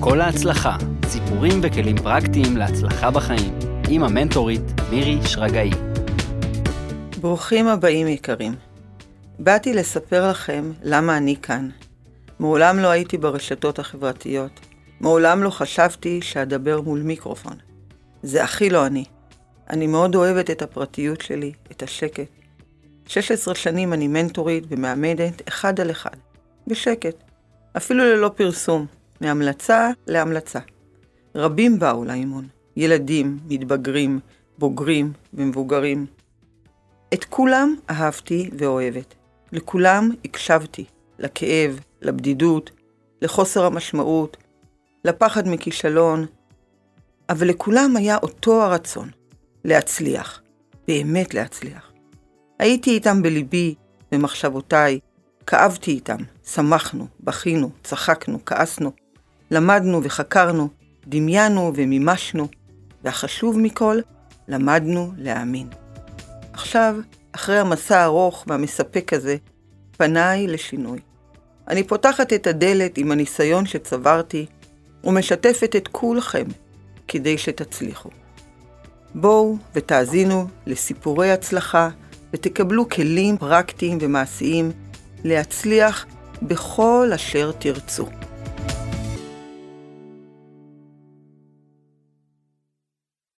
כל ההצלחה, סיפורים וכלים פרקטיים להצלחה בחיים, עם המנטורית מירי שרגאי. ברוכים הבאים יקרים. באתי לספר לכם למה אני כאן. מעולם לא הייתי ברשתות החברתיות. מעולם לא חשבתי שאדבר מול מיקרופון. זה הכי לא אני. אני מאוד אוהבת את הפרטיות שלי, את השקט. 16 שנים אני מנטורית ומאמדת אחד על אחד, בשקט, אפילו ללא פרסום, מהמלצה להמלצה. רבים באו לאימון, ילדים, מתבגרים, בוגרים ומבוגרים. את כולם אהבתי ואוהבת. לכולם הקשבתי, לכאב, לבדידות, לחוסר המשמעות, לפחד מכישלון, אבל לכולם היה אותו הרצון, להצליח, באמת להצליח. הייתי איתם בליבי, במחשבותיי, כאבתי איתם, שמחנו, בכינו, צחקנו, כעסנו, למדנו וחקרנו, דמיינו ומימשנו, והחשוב מכל, למדנו להאמין. עכשיו, אחרי המסע הארוך והמספק הזה, פניי לשינוי. אני פותחת את הדלת עם הניסיון שצברתי, ומשתפת את כולכם כדי שתצליחו. בואו ותאזינו לסיפורי הצלחה ותקבלו כלים פרקטיים ומעשיים להצליח בכל אשר תרצו.